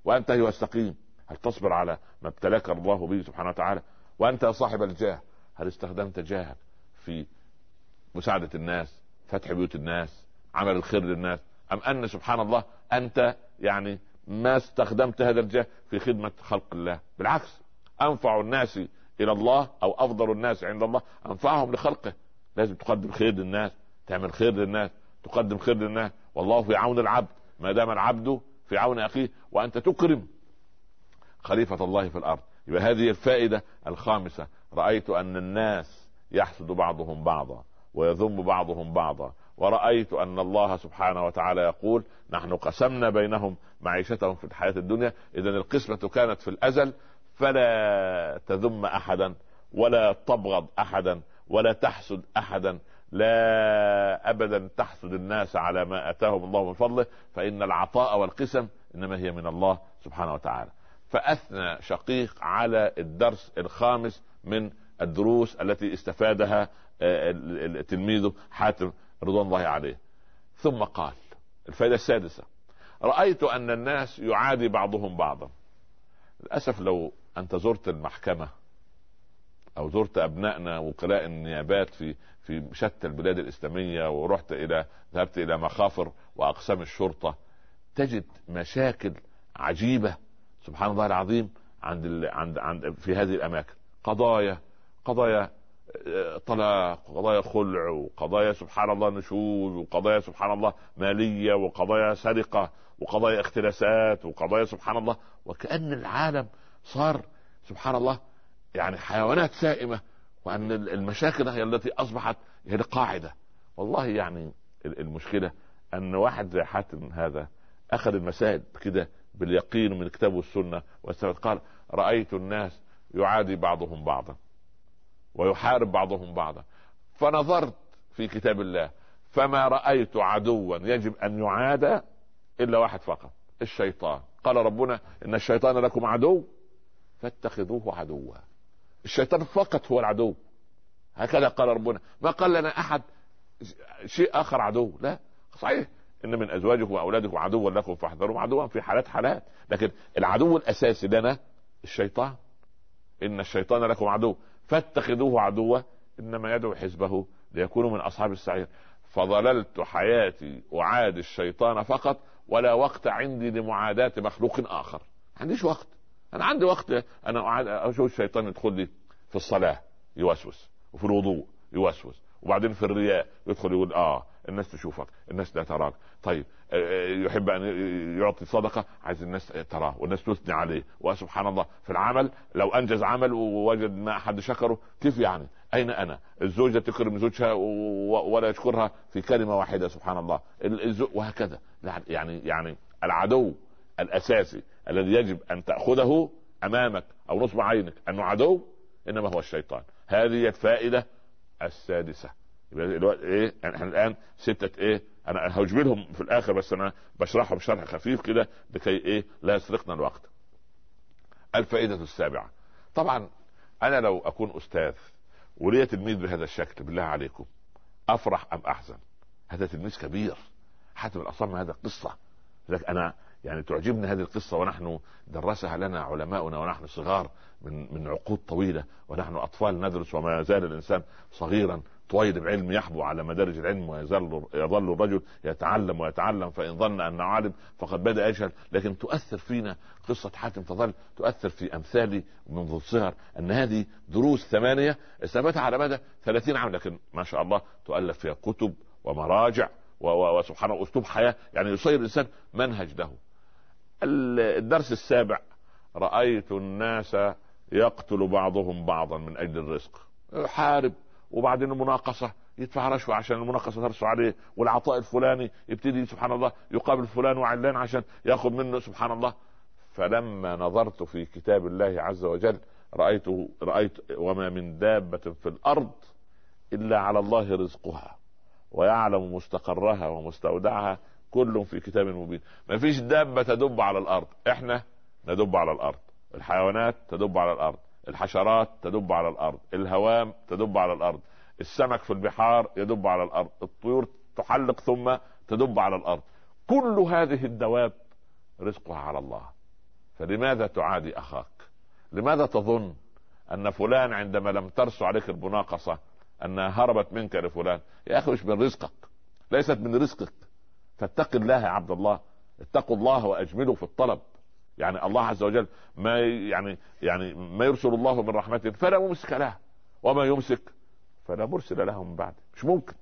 وأنت أيها السقيم هل تصبر على ما ابتلاك الله به سبحانه وتعالى؟ وأنت يا صاحب الجاه هل استخدمت جاهك في مساعدة الناس فتح بيوت الناس عمل الخير للناس؟ أم أن سبحان الله أنت يعني ما استخدمت هذا الجاه في خدمة خلق الله؟ بالعكس أنفع الناس إلى الله أو أفضل الناس عند الله أنفعهم لخلقه. لازم تقدم خير للناس تعمل خير للناس تقدم خير للناس. والله في عون العبد ما دام العبد في عون أخيه وأنت تكرم خليفة الله في الأرض. يبقى هذه الفائدة الخامسة. رأيت أن الناس يحسد بعضهم بعضا ويذم بعضهم بعضا. ورأيت أن الله سبحانه وتعالى يقول نحن قسمنا بينهم معيشتهم في الحياة الدنيا. إذا القسمة كانت في الأزل فلا تذم أحدا ولا تبغض أحدا ولا تحسد أحدا. لا أبدا تحسد الناس على ما أتاهم الله من فضله. فإن العطاء والقسم إنما هي من الله سبحانه وتعالى. فأثنى شقيق على الدرس الخامس من الدروس التي استفادها آه، تلميذه حاتم رضوان الله عليه. ثم قال الفائدة السادسة رأيت أن الناس يعادي بعضهم بعضا. للأسف لو أنت زرت المحكمة أو زرت أبنائنا وكلاء النيابات في في شتى البلاد الإسلامية ورحت إلى ذهبت إلى مخافر وأقسام الشرطة تجد مشاكل عجيبة سبحان الله العظيم عند ال... عند عند في هذه الأماكن. قضايا قضايا آه، طلاق وقضايا خلع وقضايا سبحان الله نشوز وقضايا سبحان الله مالية وقضايا سرقة وقضايا اختلاسات وقضايا سبحان الله. وكأن العالم صار سبحان الله يعني حيوانات سائمة وأن المشاكل هي التي أصبحت هي القاعدة. والله يعني المشكلة أن واحد زي حاتم هذا أخذ المسائل كده باليقين من الكتاب والثبات قال رأيت الناس يعادي بعضهم بعضا ويحارب بعضهم بعضا. فنظرت في كتاب الله فما رأيت عدوا يجب أن يعادى إلا واحد فقط الشيطان. قال ربنا إن الشيطان لكم عدو فاتخذوه عدوا. الشيطان فقط هو العدو. هكذا قال ربنا ما قال لنا أحد شيء آخر عدو؟ لا. صحيح. إن من أزواجكم وأولادكم عدوا لكم فاحذروا عدوا في حالات حالات. لكن العدو الأساسي لنا الشيطان. إن الشيطان لكم عدو. فاتخذوه عدوا إنما يدعو حزبه ليكونوا من أصحاب السعير. فظللت حياتي أعادي الشيطان فقط ولا وقت عندي لمعاداة مخلوق آخر. ما عنديش وقت. أنا عندي وقت. أنا أعاد أشوف الشيطان يدخل لي في الصلاة يوسوس. وفي الوضوء يوسوس. وبعدين في الرياء يدخل يقول آه الناس تشوفك الناس لا تراك. طيب آه، آه، يحب أن يعطي صدقة عايز الناس تراه والناس تثني عليه. وسبحان الله في العمل لو أنجز عمل ووجد ما أحد شكره كيف يعني؟ أين أنا؟ الزوجة تكرم زوجها ولا يشكرها في كلمة واحدة سبحان الله. وهكذا. يعني يعني العدو الأساسي الذي يجب أن تأخذه أمامك أو نصب عينك أنه عدو إنما هو الشيطان. هذه الفائدة السادسة. يبقى الوقت إيه؟ إحنا الآن ستة إيه؟ أنا هجبلهم في الآخر بس أنا بشرحهم شرح خفيف كده لكي إيه؟ لا يسرقنا الوقت. الفائدة السابعة. طبعا أنا لو أكون أستاذ ولي تلميذ بهذا الشكل بالله عليكم أفرح أم أحزن؟ هذا تلميذ كبير حاتم الاصم هذا قصة. لك أنا يعني تعجبني هذه القصة ونحن درسها لنا علماؤنا ونحن صغار من من عقود طويلة ونحن أطفال ندرس وما يزال الإنسان صغيرا طويل العلم يحبو على مدارج العلم ويظل يظل الرجل يتعلم ويتعلم فإن ظن انه عالم فقد بدأ يجهل لكن تؤثر فينا قصة حاتم تظل تؤثر في أمثالي منذ الصغر أن هذه دروس ثمانية ثبتها على مدى 30 عام. لكن ما شاء الله تؤلف فيها كتب ومراجع وسبحان الله أسلوب حياة يعني يصير الإنسان منهج له. الدرس السابع رأيت الناس يقتل بعضهم بعضا من أجل الرزق. حارب وبعدين المناقصة يدفع رشوه عشان المناقصة ترسو عليه والعطاء الفلاني يبتدي سبحان الله يقابل فلان وعلان عشان ياخذ منه سبحان الله فلما نظرت في كتاب الله عز وجل رايت رأيت وما من دابة في الأرض إلا على الله رزقها ويعلم مستقرها ومستودعها كل في كتاب مبين. ما فيش دابة تدب على الأرض. إحنا ندب على الأرض. الحيوانات تدب على الأرض. الحشرات تدب على الأرض الهوام تدب على الأرض السمك في البحار يدب على الأرض الطيور تحلق ثم تدب على الأرض. كل هذه الدواب رزقها على الله. فلماذا تعادي أخاك؟ لماذا تظن أن فلان عندما لم ترس عليك المناقصة أنها هربت منك لفلان؟ يا أخي مش من رزقك ليست من رزقك. فاتق الله يا عبد الله اتقوا الله وأجملوا في الطلب. يعني الله عز وجل ما يعني يعني ما يرسل الله من رحمته فلا ممسك له وما يمسك فلا مرسل له من بعده مش ممكن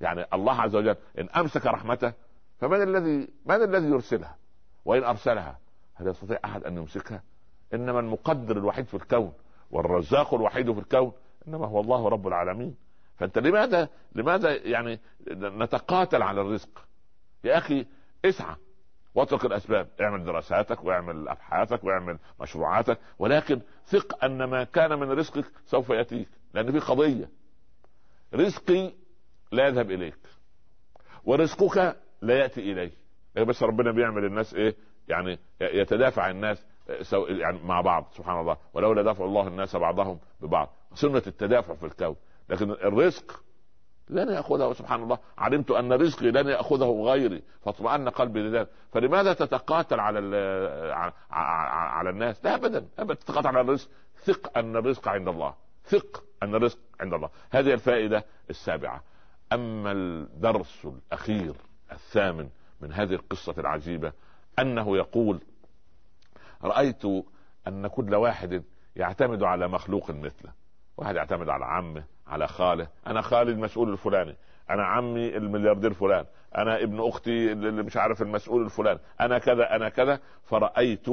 يعني الله عز وجل إن أمسك رحمته فمن الذي من الذي يرسلها وإن أرسلها هل يستطيع أحد أن يمسكها إنما المقدر الوحيد في الكون والرزاق الوحيد في الكون إنما هو الله رب العالمين فأنت لماذا لماذا يعني نتقاتل على الرزق يا أخي اسعى واترك الأسباب. اعمل دراساتك واعمل أبحاثك واعمل مشروعاتك ولكن ثق أن ما كان من رزقك سوف يأتيك لأن في قضية. رزقي لا يذهب إليك ورزقك لا يأتي الي إيه بس ربنا بيعمل الناس إيه؟ يعني يتدافع الناس يعني مع بعض سبحان الله. ولولا دفع الله الناس بعضهم ببعض. سنة التدافع في الكون. لكن الرزق لن يأخذه سبحان الله. علمت أن رزقي لن يأخذه غيري فاطمأن قلبي لذلك. فلماذا تتقاتل على على الناس؟ لا ابدا ابدا. تتقاتل على الرزق. ثق أن الرزق عند الله. ثق أن الرزق عند الله. هذه الفائدة السابعة. أما الدرس الأخير الثامن من هذه القصة العجيبة أنه يقول رأيت أن كل واحد يعتمد على مخلوق مثله. واحد يعتمد على عمه على خاله أنا خالي المسؤول الفلاني. أنا عمي الملياردير فلان. أنا ابن أختي اللي مش عارف المسؤول الفلاني. أنا كذا أنا كذا. فرأيت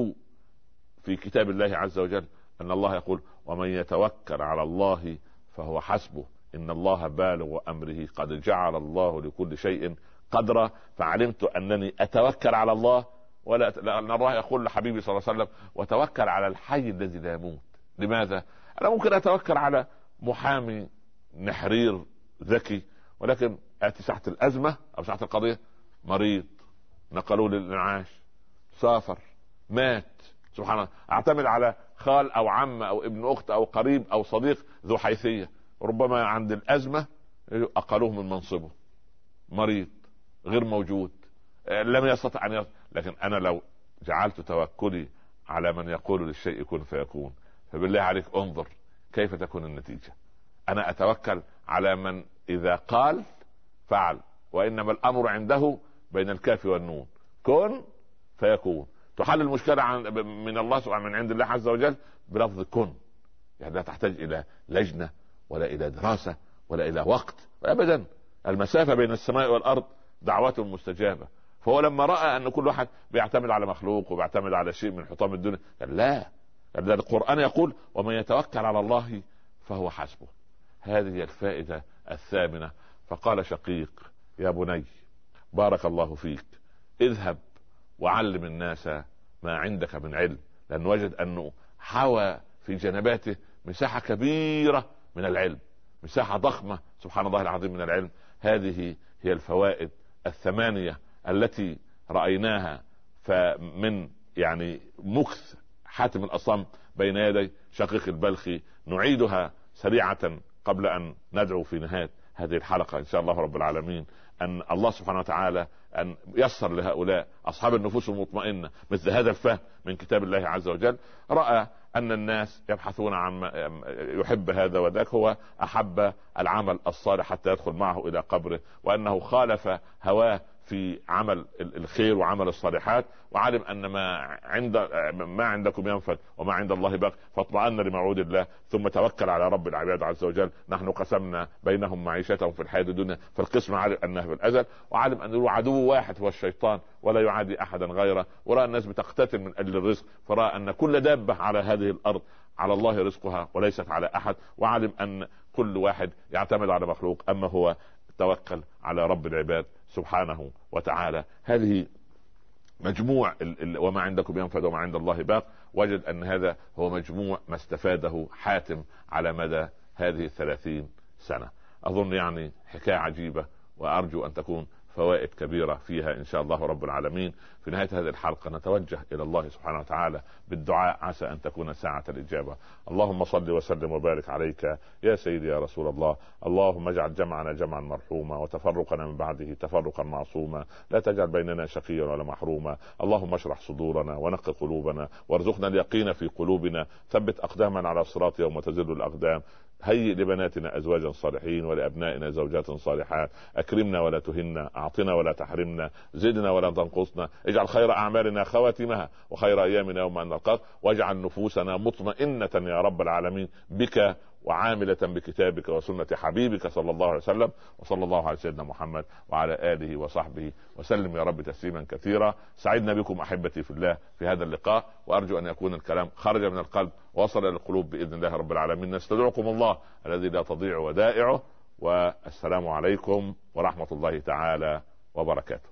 في كتاب الله عز وجل أن الله يقول ومن يتوكل على الله فهو حسبه. إن الله بالغ أمره. قد جعل الله لكل شيء قدرا. فعلمت أنني أتوكل على الله. ولا لأن الله يقول لحبيبي صلى الله عليه وسلم وتوكل على الحي الذي لا يموت. لماذا؟ أنا ممكن أتوكل على محامي نحرير ذكي ولكن اتي ساعه الأزمة أو ساعه القضية. مريض نقلوه للانعاش سافر مات. سبحان الله. أعتمد على خال أو عم أو ابن أخت أو قريب أو صديق ذو حيثية. ربما عند الأزمة أقلوه من منصبه. مريض غير موجود. لم يستطع أن يص... لكن أنا لو جعلت توكلي على من يقول للشيء كن فيكون. فبالله عليك انظر كيف تكون النتيجة. أنا أتوكل على من إذا قال فعل وإنما الأمر عنده بين الكاف والنون كن فيكون. تحل المشكلة عن من الله سبحانه من عند الله عز وجل بلفظ كن. يعني لا تحتاج إلى لجنة ولا إلى دراسة ولا إلى وقت ابدا. المسافة بين السماء والأرض دعوات مستجابة. فهو لما رأى أن كل واحد بيعتمد على مخلوق وبيعتمد على شيء من حطام الدنيا قال لا القرآن يقول ومن يتوكل على الله فهو حسبه. هذه الفائدة الثامنة. فقال شقيق يا بني بارك الله فيك. اذهب وعلم الناس ما عندك من علم لأنه وجد أنه حوى في جنباته مساحة كبيرة من العلم مساحة ضخمة سبحان الله العظيم من العلم. هذه هي الفوائد الثمانية التي رأيناها. فمن يعني مكث حاتم الأصم بين يدي شقيق البلخي نعيدها سريعة قبل أن ندعو في نهاية هذه الحلقة إن شاء الله رب العالمين أن الله سبحانه وتعالى أن يسر لهؤلاء أصحاب النفوس المطمئنة مثل هذا الفهم من كتاب الله عز وجل. رأى أن الناس يبحثون عن يحب هذا وذاك هو أحب العمل الصالح حتى يدخل معه إلى قبره وأنه خالف هواه في عمل الخير وعمل الصالحات وعلم أن ما عند ما عندكم ينفد وما عند الله باق فاطمأن لموعود الله ثم توكل على رب العباد عز وجل. نحن قسمنا بينهم معيشتهم في الحياة الدنيا فالقسم علم أنها في الأزل. وعلم أن عدو واحد هو الشيطان ولا يعادي أحدا غيره. وراى الناس بتقتتل من أجل الرزق فراى أن كل دابة على هذه الأرض على الله رزقها وليست على أحد. وعلم أن كل واحد يعتمد على مخلوق أما هو توكل على رب العباد سبحانه وتعالى. هذه مجموع وما عندكم ينفد وما عند الله باق. وجد أن هذا هو مجموع ما استفاده حاتم على مدى هذه الثلاثين سنة. أظن يعني حكاية عجيبة وأرجو أن تكون فوائد كبيرة فيها إن شاء الله رب العالمين. في نهاية هذه الحلقة نتوجه إلى الله سبحانه وتعالى بالدعاء عسى أن تكون ساعة الإجابة. اللهم صل وسلم وبارك عليك يا سيدي يا رسول الله. اللهم اجعل جمعنا جمعا مرحوما وتفرقنا من بعده تفرقا معصوما. لا تجعل بيننا شقيا ولا محروما. اللهم اشرح صدورنا ونق قلوبنا. وارزقنا اليقين في قلوبنا. ثبت أقدامنا على الصراط يوم تزل الأقدام. هيئ لبناتنا أزواجا صالحين ولأبنائنا زوجات صالحات. أكرمنا ولا تهنا أعطنا ولا تحرمنا زدنا ولا تنقصنا. اجعل خير أعمالنا خواتمها وخير أيامنا يوم أن نلقاك. واجعل نفوسنا مطمئنة يا رب العالمين. بك وعاملة بكتابك وسنة حبيبك صلى الله عليه وسلم وصلى الله على سيدنا محمد وعلى آله وصحبه وسلم يا رب تسليما كثيرا. سعدنا بكم أحبتي في الله في هذا اللقاء وأرجو أن يكون الكلام خرج من القلب وصل إلى القلوب بإذن الله رب العالمين. نستدعكم الله الذي لا تضيع ودائعه والسلام عليكم ورحمة الله تعالى وبركاته.